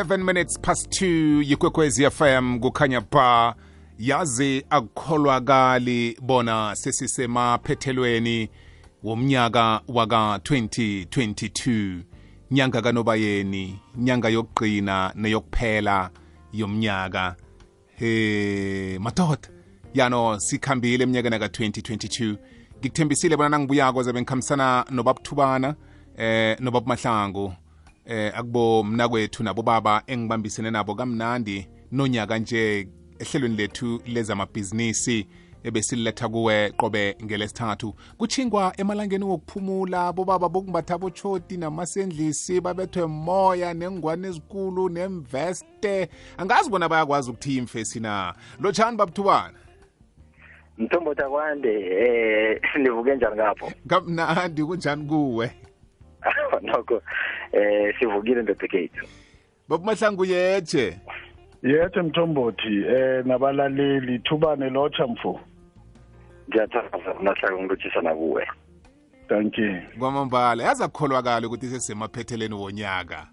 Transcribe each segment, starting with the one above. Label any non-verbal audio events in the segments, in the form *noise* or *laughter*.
11 minutes past 2 yikwekwezi fm kukhanya ba yazi akukholwakali bona sesisemaphethelweni womnyaka waka-2022 nyanga kanobayeni nyanga yokugqina neyokuphela yomnyaka he madoda yano sikhambile eminyakeni ka-2022 ngikuthembisile bona nangibuyako zabe ngikhambisana nobabuthubana eh nobabumahlangu eh akubo mnakwethu nabo baba engibambisene nabo kamnandi nonyaka nje ehlelweni lethu lezamabhizinisi ebesililetha kuwe qobe ngelesithathu kuchingwa emalangeni wokuphumula bobaba bokumbatha bochoti namasendlisi babethwe moya nengwane ezikulu nemveste angazi bona bayakwazi ukuthi imfesi na lotshani babuthuwana mthombo takwande eh *laughs* nivuke njani ngapho kamnandi kunjani kuwe *laughs* nokho eh sivukile ndoda kethu babu mahlangu yethe yethe mthombothi eh nabalaleli thubane lotsha mfo ngiyathokoza mahlangu ngilotshisa nakuwe thank you kwamambala yaza kukholwakala ukuthi sesemaphetheleni wonyaka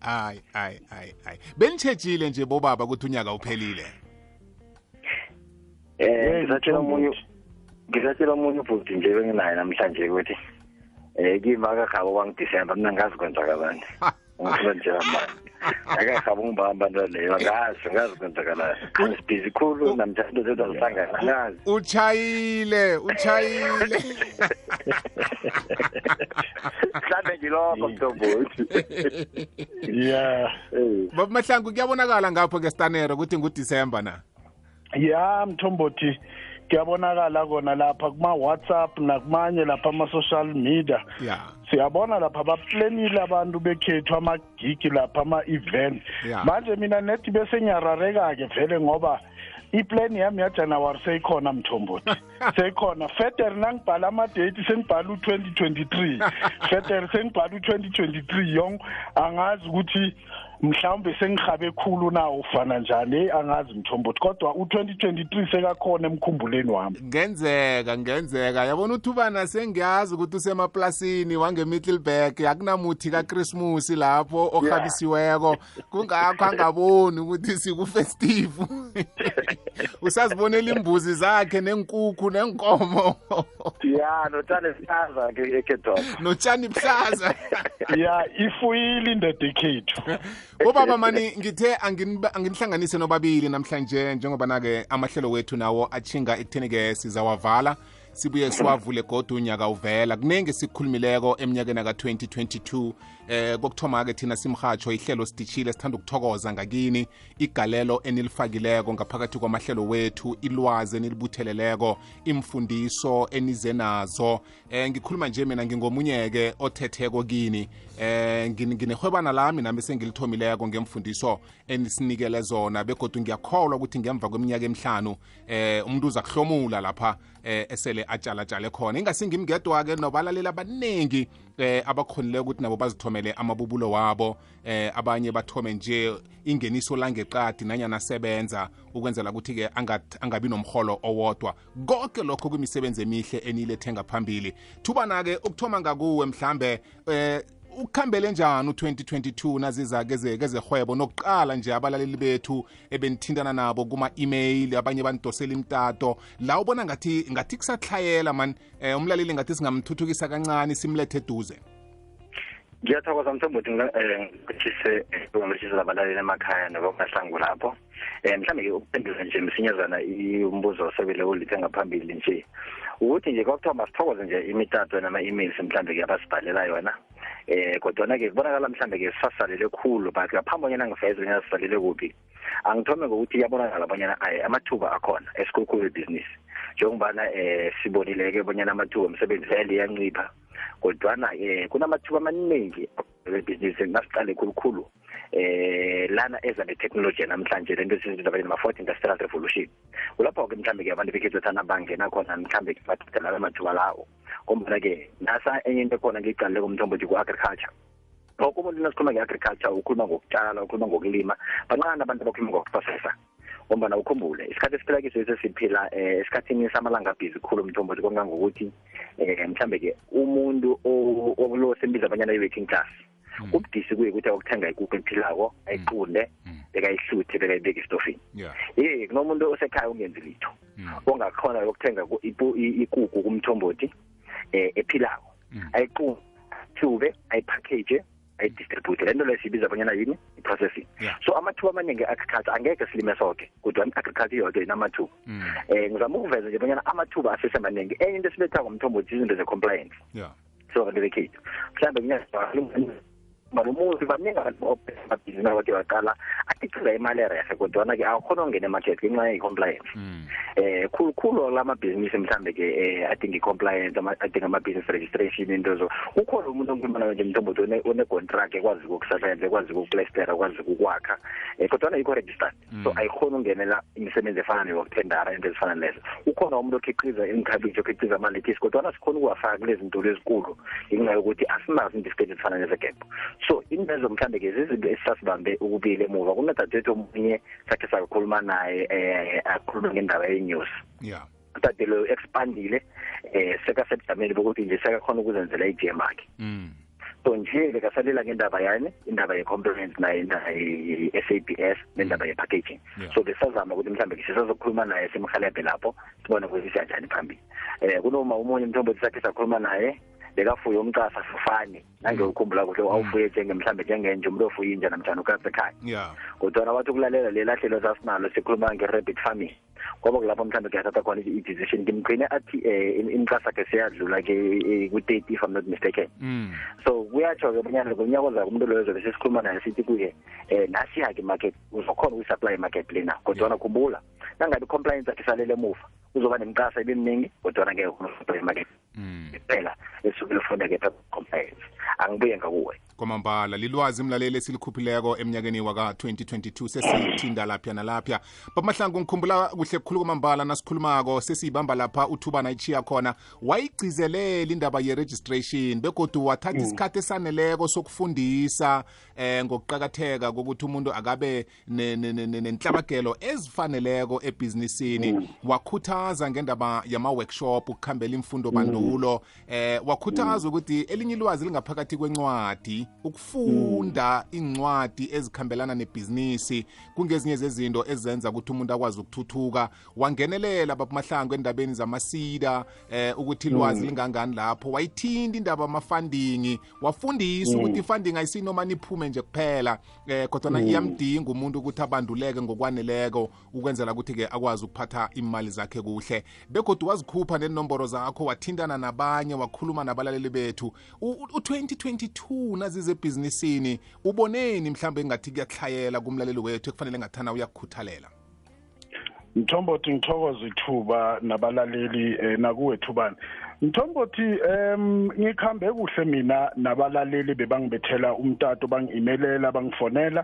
ayi ayi ayi ayi benitshetshile nje bobaba ukuthi unyaka uphelile eh ngizatshela omunye ngizatshela omunye ubhuti nje benginaye namhlanje ukuthi um kimi akagaba wangidisemba mina ngazi kwenzakalani ngisenjani akagaba ungibamba nto leyo angazi ngazi kwenzakalani angisibhizi khulu namthando zethu azihlangana angazi utshayile utshayile mhlambe ngilokho mthombothi ya baba mahlangu kuyabonakala ngapho ngesitanero ukuthi ngudisemba na ya mthombothi yeah. kuyabonakala kona lapha kuma-whatsapp nakumanye lapha ama-social media yeah. siyabona lapha baplanile abantu bekhethwa amagigi lapha ama-event yeah. manje mina nethi besengiyarareka-ke vele ngoba iplani yami yajanuwari seyikhona mthombothi *laughs* seyikhona feder nangibhala amadeyithi sengibhala u-twenty twenty-three *laughs* feder sengibhala u-twenty twenty-three yong angazi ukuthi mhlawumbe sengihabe khulu na ufana njani angazi mthombo kodwa u2023 sekakhona emkhumbuleni wami ngenzeka ngenzeka yabona uthubana sengiyazi ukuthi usemaplasini wange-middleburg akunamuthi kachristmas lapho ohabisiweko kungakho angaboni ukuthi sikufestive *laughs* usazibonela imbuzi zakhe nenkukhu nenkomo *laughs* ya notshane plaza ekhethwapha *laughs* notshani plaza *laughs* ya ifuyile indoda ekhethu ubaba *laughs* mani ngithe anginihlanganise nobabili namhlanje njengoba-ke amahlelo wethu nawo achinga ekutheni-ke sizawavala sibuye siwavule godwa unyaka uvela kuningi sikukhulumileko eminyakeni ka-2022 eh kokuthoma-ke thina simhatsho ihlelo sidishile sithanda ukuthokoza ngakini igalelo enilifakileko ngaphakathi kwamahlelo wethu ilwazi enilibutheleleko imfundiso enize nazo eh ngikhuluma nje mina ngingomunye-ke othetheko kini eh nginehwebana lami nami sengilithomileko ngemfundiso enisinikele zona begodwa ngiyakholwa ukuthi ngemva kweminyaka emihlanu eh umuntu uza kuhlomula lapha eh esele atshalatshale khona ingasi ke nobalaleli abaningi eh abakholeleka ukuthi nabo bazithomele amabubulo wabo eh abanye bathome nje ingeniso langeqadi nanyana sebenza ukwenzela ukuthi-ke angabi nomholo owodwa konke lokho kwimisebenzi emihle enilethenga phambili thubana-ke ukuthoma ngakuwe mhlambe eh ukhambele njani u-2022 naziza kezehwebo nokuqala nje abalaleli bethu ebenithintana nabo kuma-email abanye banidosela imtato la ubona ngathi ngathi kusathlayela man um umlaleli ngathi singamthuthukisa kancane simlethe eduze ngiyathokoza mthombo ukuthi ngilotshise eh, eh, ngilotshise labalaleli emakhaya nabomahlangu lapho um mhlawumbe-ke ukuphendula nje msinyazana umbuzo osebele olithe ngaphambili nje ukuthi nje kwakuthiwa masithokoze nje imitato nama-emails mhlambe ke abasibhalela yona eh kodwana ke kubonakala mhlambe ke sisasalele khulu but ngaphambi bonyana ngiveze bonyana sisalele kuphi angithome ngokuthi iyabonakala bonyana aye amathuba akhona esikhulukhulu ibhizinis njengobana eh sibonile ke bonyana amathuba omsebenzi sayele iyancipha kodwana eh kunamathuba amaningi ebhizinisi nasiqale khulukhulu Eh, lana eza netechnology namhlanje lento sizinto abanye nama-fourth industrial revolution kulapho ke mhlambe ke abantu bekhethu thana bangena khona mhlambe bathatha lawo amathuba lawo ngombana ke nasa enye into ekhona ngiyiqalile komthombo nje ku-agriculture ngoko umuntu nasikhuluma nge-agriculture ukhuluma ngokutshala ukhuluma ngokulima banqana abantu abakhuluma ngokuprocessa ngombana ukhumbule isikhathi esiphila kiso esesiphila um eh, esikhathini samalanga abhizi khulu mthombothi kongangokuthi um mhlambe-ke umuntu obulo abanyana i-working class Mm. ubudisi kuye ukuthi awukuthenga ikukhu ephilako mm. ayiqunde mm. bekayihluthe bekayibeka istofini ye kunomuntu osekhaya ungenzi litho ongakhona lokuthenga ikukhu kumthombothi um ephilako ayiqunde ayipackage ayidistribute le nto leyo siyibiza bonyana yini i-processing so amathuba amaningi e-agriculture angeke silime soke kodwa i-agriculture yoke inamathuba um ngizama ukuveza nje bonyana amathuba asesemaningi enye into esibethako mthombothi izinto ze-compliance so bantu bekhethu mhlawumbe banomuzi baningi abantu nabathi baqala akhiqiza imali erehe kodwana-ke awukhona ungena emarket ngenxa ye-compliance um mm. eh, khulukhulu lamabhizinisi mhlambe-ke um eh, adinga i-compliance adinga ma business registration intozo kukhona umuntu ongikhulumanayo nje mhlawumbe uthi one-contract ekwaziko ukusebenza ekwaziko ukuplestera ekwaziko ukwakha um eh, kodwana yikho registered so mm. ayikhoni ukungenela imisebenzi efana neyokuthendara into ezifana lezo ukhona umuntu okhiqiza inkhabiji okhiqiza amalethisi kodwana sikhona ukuwafaka kulezi lezikulu ezikulu ngenxa yokuthi asinazo into ezifana nezegebho so inlezo mhlambe ke zizinto esisasibambe ukubile emuva kunodadewethu omunye sakhe sakhuluma naye eh akhuluma ngendaba yenews yeah dadade loyo expandile eh sekasebujameni bokuthi nje sekakhona ukuzenzela i-gm akhe mm. so nje bekasalela ngendaba yani indaba ye-compliance naye indaba ye-sabs nendaba mm. ye-packaging so besazama ukuthi mhlawumbe sisazokhuluma naye simhelebhe lapho sibone ukuthi siyanjani phambili um kunoma omunye mhlawumbe sakhe sakhuluma naye bekafuye umcasa sifane nangiyokukhumbula kuhle mm. awufuye njenge mhlambe njengenje umuntu ofuye inja namtshana ukapha yeah. kodwana wathi ukulalela lelahlelo sasinalo sikhuluma nge-rabbit farming kwaba kulapho mhlawumbe kuyathatha khona i-decision ngimgcine athi um eh, khe seyadlula ke eh, ku-thirty if i'm not mistaken mm. so kuyatsho-ke bonyana ngomnyaka ozako umuntu loyo zobe sesikhuluma naye sithi kuye um eh, nasiya-ke imarket uzokhona ukuyi-supply market lena kodwana khumbula nangabe i-compliance akhe salele emuva uzoba nemcasa ebemningi kodwana ngeke khona ukusupply market mm. kuphela esukile ufunde ke phepha complaints angibuye ngakuwe kwamambala lilwazi mlaleli esilikhuphileko emnyakeni waka-2022 sesithinda lapya nalapya bamahlanga ngikhumbula kuhle kukhulu kwamambala nasikhulumako sesiyibamba lapha uthubana ichiya khona wayigcizelela indaba ye-registration begodwa wathatha mm. isikhathi esaneleko sokufundisa eh ngokuqakatheka kokuthi umuntu akabe nenhlabagelo ezifaneleko ebhizinisini mm. wakhuthaza ngendaba yama-workshop ukukhambela imfundo mm. bandulo mm. eh wakhuthaza ukuthi elinye ilwazi lingaphakathi kwencwadi ukufunda mm. incwadi ezikhambelana nebhizinisi kungezinye zezinto ezenza ukuthi umuntu akwazi ukuthuthuka wangenelela babumahlango endabeni zamasida eh ukuthi ilwazi mm. lingangani lapho wayithinta indaba amafundingi wafundisa mm. ukuthi ifunding ayisinoma niphume nje kuphela eh kodwa iyamdinga umuntu ukuthi abanduleke ngokwaneleko ukwenzela ukuthi-ke akwazi ukuphatha imali zakhe kuhle begodwa wazikhupha nenomboro zakho wathintana nabanye wakhuluma nabalaleli bethu u-2022 izakhamizi zebhizinisini uboneni mhlawumbe engathi kuyahlayela kumlaleli wethu ekufanele ngathana uyakukhuthalela mthombothi ngithokoza ithuba nabalaleli eh, nakuwe thubani mthombothi um ngikhambe kuhle mina nabalaleli bebangibethela umtato bangi-imelela bangifonela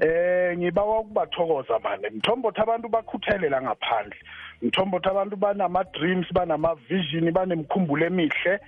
eh ngibawa ukubathokoza manje mthombothi abantu bakhuthalela ngaphandle ngithomba ukuthi abantu banama-dreams banama-vision banemkhumbulo emihle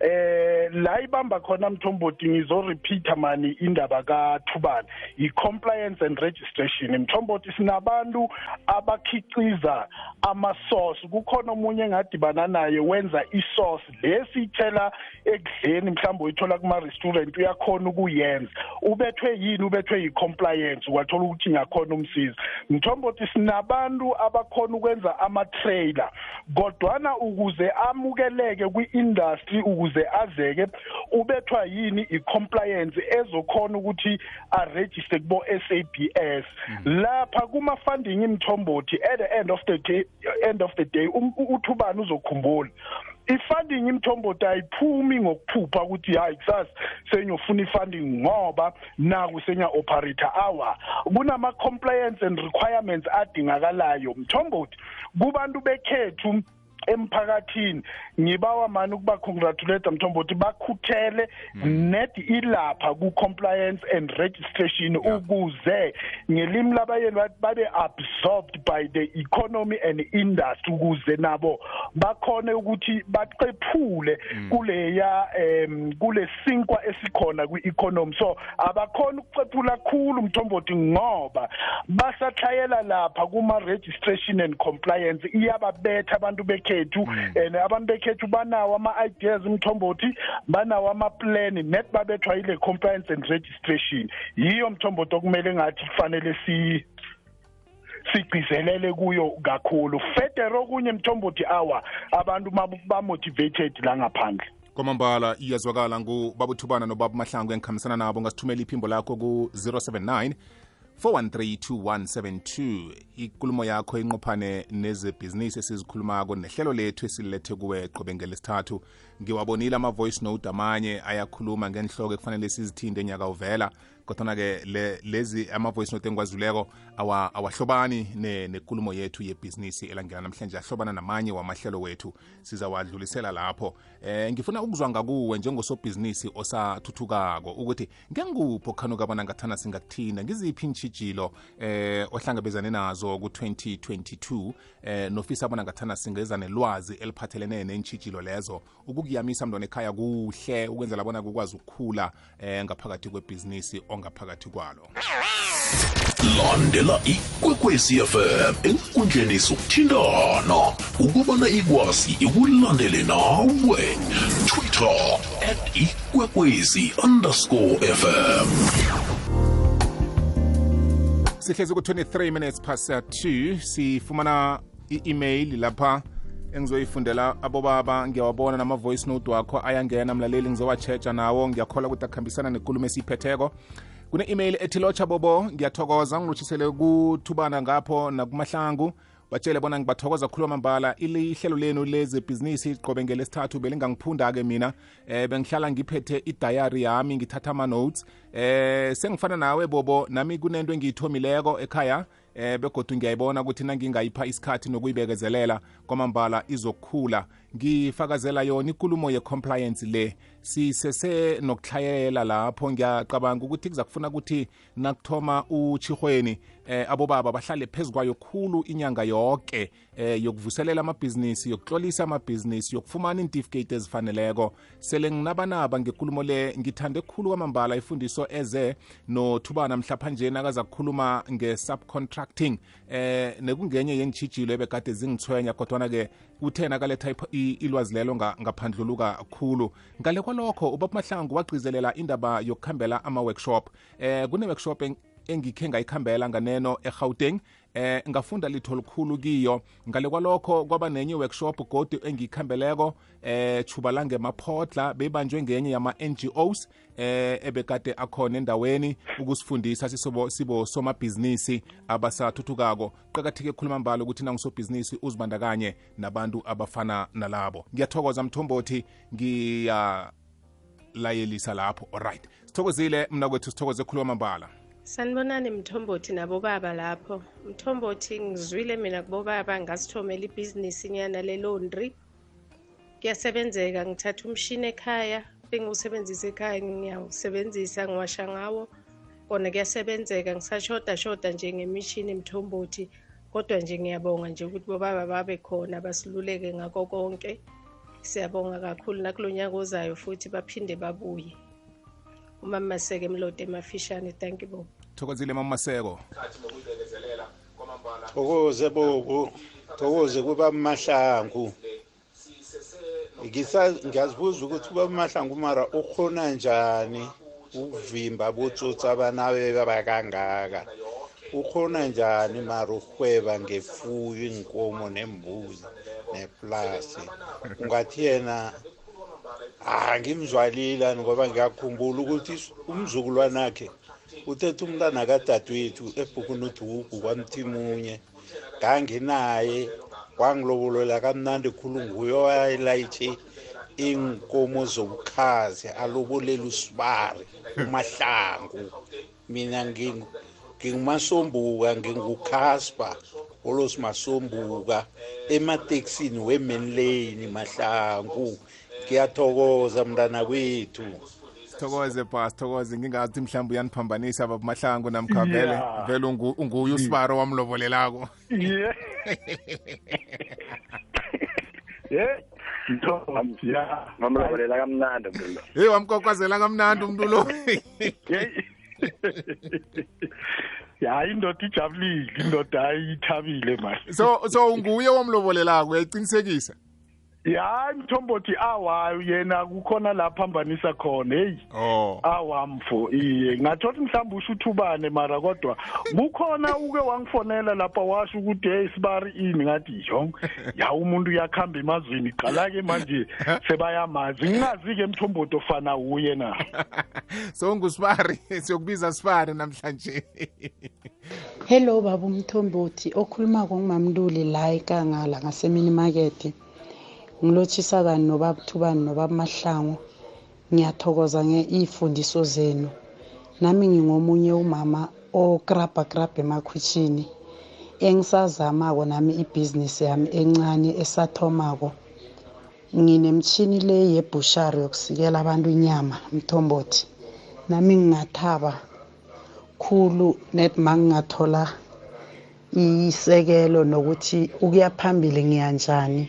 eh la ibamba khona mthombothi ngizorepeater mani indaba kathubani yi-compliance and registration mthombothi sinabantu abakhiciza ama-source kukhona omunye engadibana naye wenza i-source lesiyithela ekudleni mhlawumbe uyithola kuma-restaurant uyakhona ukuyenza ubethwe yini ubethwe yi-compliance wathola ukuthi ngakhona umsiza mthombothi sinabantu abakhona ukwenza ama ama-trailer kodwana ukuze amukeleke kwi-industry ukuze azeke ubethwa yini i-compliance ezokhona ukuthi arejiste kubo-sabs hmm. lapha kuma-funding imthombothi at the end of the day end of the day uthubani uzokhumbula ifunding imthombothi ayiphumi ngokuphupha ukuthi hayi kusasa senyofuna ifunding ngoba naku senya operator hour kunama compliance and requirements adingakalayo mthombothi kubantu bekhethu emphakathini ngibawa mani ukuba congratulate mthombothi bakhuthele net ilapha ku compliance and registration ukuze ngelimi labayeni babe absorbed by the economy and industry ukuze nabo bakhone ukuthi baqephule mm. kuleya kule sinkwa esikhona kwi-economy so abakhona ukuqephula kakhulu mthombothi ngoba basathayela lapha kuma registration and compliance iyababetha abantu bekhe bekhethu mm. and abantu bekhethu banawo ama-ideas mthombothi banawo amaplani net babethwa yile compliance and registration yiyo mthombothi okumele ngathi kufanele si sigcizelele kuyo kakhulu feder okunye mthombothi hour abantu bamotivated la ngaphandle kwamambala iyazwakala ngubabuthubana nobaba mahlangu engikhambisana nabo ngasithumela iphimbo lakho ku-079 4132172 ikulumo yakho inqophane nezebhizinisi esizikhulumako nehlelo lethu esilethe kuwe qobe ngelesithathu ngiwabonile ama-voice note amanye ayakhuluma ngenhloko ekufanele sizithinde nyaka uvela kodwana-ke le, lezi ama-voice note engiwazuleko awahlobani awa nekulumo ne yethu yebhizinisi elangena namhlanje ahlobana namanye wamahlelo wethu sizawadlulisela lapho eh ngifuna ukuzwa ngakuwe njengosobhizinisi osathuthukako ukuthi ngenguphi khanuka bona ngathana singakuthinda ngiziphi intshijilo eh ohlangabezane nazo ku-2022 eh nofisa bona ngathana singeza nelwazi eliphathelene neentshijilo lezo ukukuyamisa mntwana ekhaya kuhle ukwenzela bona kukwazi ukukhula eh ngaphakathi kwebhizinisi ngaphakathi kwalo landela ikwekwezi fm enkundleni zokuthindana ukubana ikwazi ikulandele nawe twitter at ikwekwezi underscore fm sihlezi ku-23 minutes past 2 sifumana i-email lapha engizoyifundela abobaba ngiyawabona nama-voice note wakho ayangena mlaleli ngizowa-chesha nawo ngiyakhola ukuthi akuhambisana nekulumo esiyiphetheko kune-email ethi lotsha bobo ngiyathokoza ngilotshisele kuthubana ngapho nakumahlangu batshele bona ngibathokoza khuluma mbala ihlelo lenu lezebhizinisi qobe ngelesithathu belingangiphunda-ke mina eh bengihlala ngiphethe idayari yami ngithatha ama-notes eh sengifana nawe bobo nami kunento engiyithomileko ekhaya eh begodu ngiyayibona ukuthi nangingayipha isikhathi nokuyibekezelela kwamambala izokhula ngifakazela yona inkulumo ye-compliance le sisese nokuhlayela lapho ngiyacabanga ukuthi kuzakufuna ukuthi nakuthoma uchihweni eh abobaba bahlale phezukwayo khulu inyanga yonke eh yokuvuselela amabhizinisi yokuhlolisa amabhizinisi yokufumana intifikate ezifaneleko sele nginabanaba ngekulumo le ngithande khulu kwamambala ifundiso eze nothubana mhlaphanje nakaza kukhuluma nge-subcontracting eh nekungenye yeentshijilo ebekade zingithwenya kodwana-ke uthena kaletha ilwazi lelo ngaphandluluka kakhulu ngale kwalokho ubaba mahlangu wagcizelela indaba yokukhambela ama-workshop eh kune-workshop engikhe ngayikhambela nganeno egauteng eh ngafunda litho likhulu kiyo ngale kwalokho kwaba nenye workshop godi engiyikhambeleko eh chuba maphotla beyibanjwe ngenye yama-ngos eh ebekade akhona endaweni ukusifundisa sisobo sibo somabhizinisi abasathuthukako qakatheke khuluma mbalo ukuthi nangisobhizinisi uzibandakanye nabantu abafana nalabo ngiyathokoza mthombothi ngiya layelisa lapho alright sithokozile mna kwethu sithokoze khuluma mbala sanibonani mthombothi nabobaba lapho mthombothi ngizwile mina kubobaba ngasithomela ibhizinisi nyana le-laundry kuyasebenzeka ngithatha umshini ekhaya bengiwusebenzisa ekhaya ngiyawusebenzisa ngiwasha ngawo kona kuyasebenzeka ngisashoda shoda nje ngemishini mthombothi kodwa nje ngiyabonga nje ukuthi bobaba babe khona basiluleke ngako konke siyabonga kakhulu nakulo nyaka ozayo futhi baphinde babuye umama maseko emlodi emafishane thank you thokozile mama maseko thokoze bobo thokoze kuba mahlangu ngiyazibuza ukuthi uba mahlangu mara ukhona njani ukuvimba botsotsi abanabe babakangaka ukhona njani mara uhweba ngefuyo inkomo nembuzi neplasi ungathi yena ah ngimzwalile ngoba ngiyakhumbula ukuthi umzukulwanakhe uthethe umntana kadadewethu ebhukunudugu kwamthimunye nganginaye wangilobolola kamnandi khulu nguye owayelayitshe iinkomo zobukhazi alobolela usibari umahlangu mina ngingumasombuka ngingukasper olosimasombuka emateksini wemenlane mahlangu ngiyathokoza mntana kwethu thokoze bas thokoze ngingazi mhlawumbe uyaniphambanisa baba mahlangu namkhavele vele unguye usibaro wamlobolelako ya *laughs* ngamlobolela kamnandi mntu lo eyi wamkokwazela kamnandi umntu lo ya indoda ijabulile indoda ayithabile manje so so nguye womlobolelako uyayicinisekisa ya mthombothi awa yena kukhona la phambanisa khona hey oh awa mfo iye ngathothi mhlawumbe usho uthubane mara kodwa kukhona uke wangifonela lapha washo ukuthi hey sibari ini ngathi yong ya umuntu uyakhamba emazweni qala ke manje *laughs* sebayamazi ngingazi ke mthombothi ofana uye na *laughs* so ngusibari siyokubiza sibari namhlanje hello baba umthombothi okhuluma ngomamluli la ikangala ngasemini market ngilothisa kani nobabuthubani nobamahlangu ngiyathokoza ngey'fundiso zenu nami ngingomunye umama okrabha krabha emakhwitshini engisazamako nami ibhizinisi yami encane esathomako nginemtshini le yebushari yokusikela abantu inyama mthombothi nami ngingathaba khulu net ma ngingathola isekelo nokuthi ukuya phambili ngiyanjani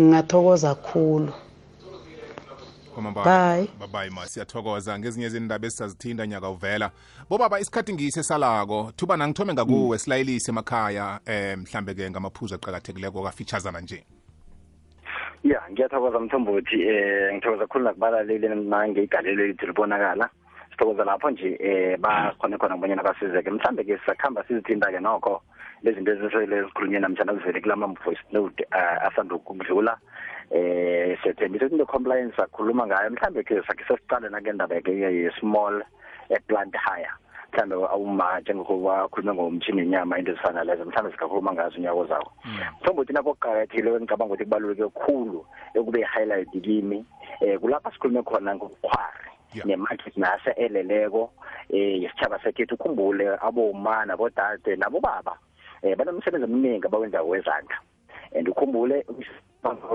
ngingathokoza khulu babayi ma siyathokoza ngezinye izindaba esisazithinda nyaka uvela bobaba isikhathi ngiyise salako thuba nangithome ngakuwe mm. silayelise emakhaya eh mhlambe-ke ngamaphuzu aqakathekileko kafitshazana nje ya ngiyathokoza mthombothi eh ngithokoza khulu nakubalaleli nangeyigalelo elithi libonakala sithokoza lapho nje eh bakhone khona kubonyana basizeke mhlambe-ke sisakuhamba sizithinta-ke nokho lezinto ezisele zikhulunywe namhlanje azivele kulama voice note asanda ukudlula eh siyethembisa ukuthi compliance sakhuluma ngayo mhlambe ke sakhe sesiqale na ngendaba ke ye small eh, plant hire mhlambe awuma njengoba khuluma ngomthini inyama into ezifana lezo mhlambe sikakhuluma ngazo unyako zawo mhlawumbe hmm. uthina kokuqakathekile ngicabanga ukuthi kubaluleke kakhulu ekube highlight kimi eh kulapha sikhulume khona ngokukhwari nemarket nase eleleko eh yesitshaba sekhethu ukhumbule abomana bodade nabo baba eh banomsebenzi omningi abawenzayo wezandla and ukhumbule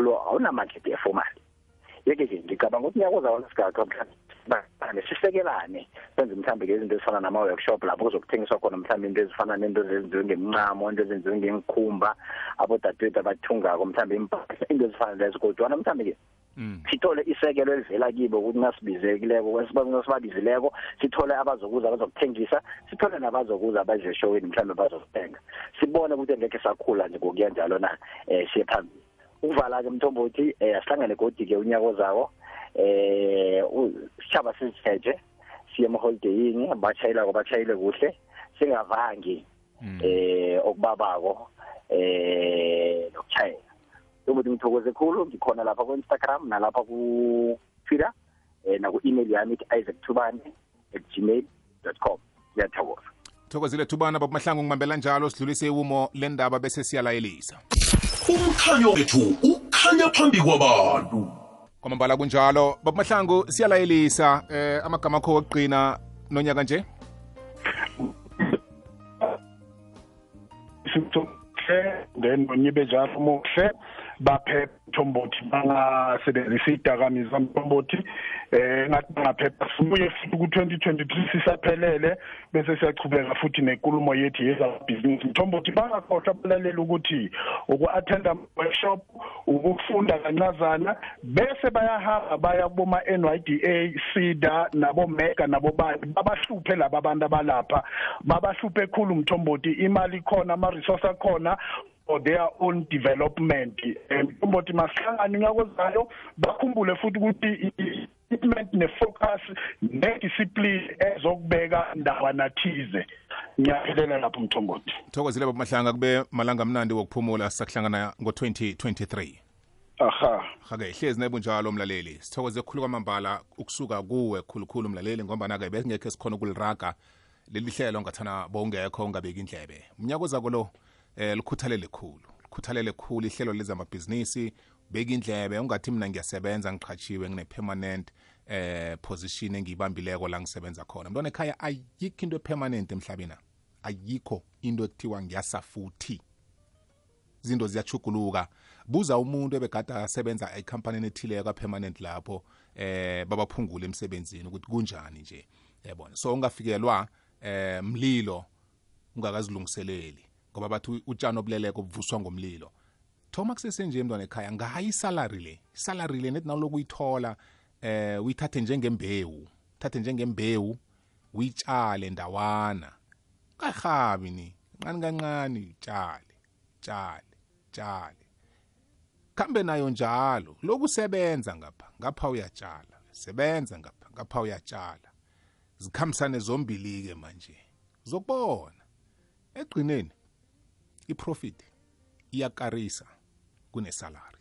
lo awunamagidi efomali yeke nje ngicabanga ukuthi ngiyakuza wona sigaxa mhlawumbe sisekelane senze mhlawumbe ngezinto ezifana nama-workshop lapho kuzokuthengiswa khona mhlawumbe into ezifana nento ezenziwe ngemncamo into ezenziwe ngengikhumba abodadewethu abathungako mhlawumbe impahla into ezifana lezo kodwana mhlawumbe-ke Mm. sithole isekelo elivela kibo ukuthi nasibizekileko kwesibantu nasibabizileko sithole abazokuza abazokuthengisa sithole nabazokuza abazeshowini mhlawumbe bazosithenga sibone ukuthi ngeke sakhula nje ngokuyenjalo na um siye phambili ukuvala-ke mthombothi um eh, asihlangane godi-ke unyaka ozawo eh, um sitshaba sizitshetshe siye emaholideyini batshayelako batshayele kuhle singavangi um okubabako um nokuchayela ngithokoze khulu ngikhona lapha ku-instagram nalapha ku-twitter um naku-email yami ithi isaac thubane at gmail com ngiyathokoza thokozile thubana babumahlangu ngibambela njalo sidlulise iwumo lendaba bese siyalayelisa umkhanyo wethu ukhanya phambi kwabantu kwamambala kunjalo babumahlangu siyalayelisa eh amagama akho wokugqina nonyaka nje then nonyibejalo muhle baphepha mbothi bangasebenzisa idakamizwa mbothi eh ngathi bangaphepha sibuye futhi ku2023 sisaphelele bese siyachubeka futhi nenkulumo yethu yezabhizinisi mthombothi bangakhohlwa abalalela ukuthi uku-attend workshop ukufunda kancazana bese bayahamba baya kuboma NYDA SIDA nabo Mega nabo bani babahluphe laba bantu abalapha babahluphe khulu mthombothi imali khona ama resource akhona for their own development umbothi masihlangane unyakozayo bakhumbule futhi ukuthi commitment nefocus nediscipline ezokubeka ndawa nathize ngiyaphelela lapho umthongothi thokozile baba mahlanga kube malanga amnandi wokuphumula sakuhlangana ngo-2023 aha hake ihlezi nebunjalo mlaleli sithokoze kukhulu kwamambala ukusuka kuwe khulukhulu mlaleli ngombana-ke besingekho sikhona ukuliraga leli hlelo ngathana bowungekho ungabeki indlebe mnyaka ozako lo eh lukhuthalele khulu lukhuthalele khulu ihlelo lezamabhizinisi beka indlebe ungathi mina ngiyasebenza ngiqhatshiwe ngine-permanent eh position engiyibambileko la ngisebenza khona mntwana ekhaya ayikho into permanent emhlabeni ayikho into ekuthiwa ngiyasafuthi izinto ziyachuguluka buza umuntu ebegada asebenza ekhampanini ethileko apermanent lapho eh babaphungula emsebenzini ukuthi kunjani nje yabona so ungafikelwa eh mlilo ungakazilungiseleli ngoba bathi utshani obuleleko obuvuswa ngomlilo thoma kusesenje emntwana ekhaya ngahayi isalari le isalari le nethi naloku uyithola eh uyithathe njengembewu thathe njengembewu uyitshale ndawana kahabi ni kancane kancane utshale tshale tshale kambe nayo njalo lokusebenza ngapha ngapha uyatshala sebenza ngapha ngapha uyatshala zikhambisane zombili ke manje zokubona egqineni iprofit iyakarisa kunesalary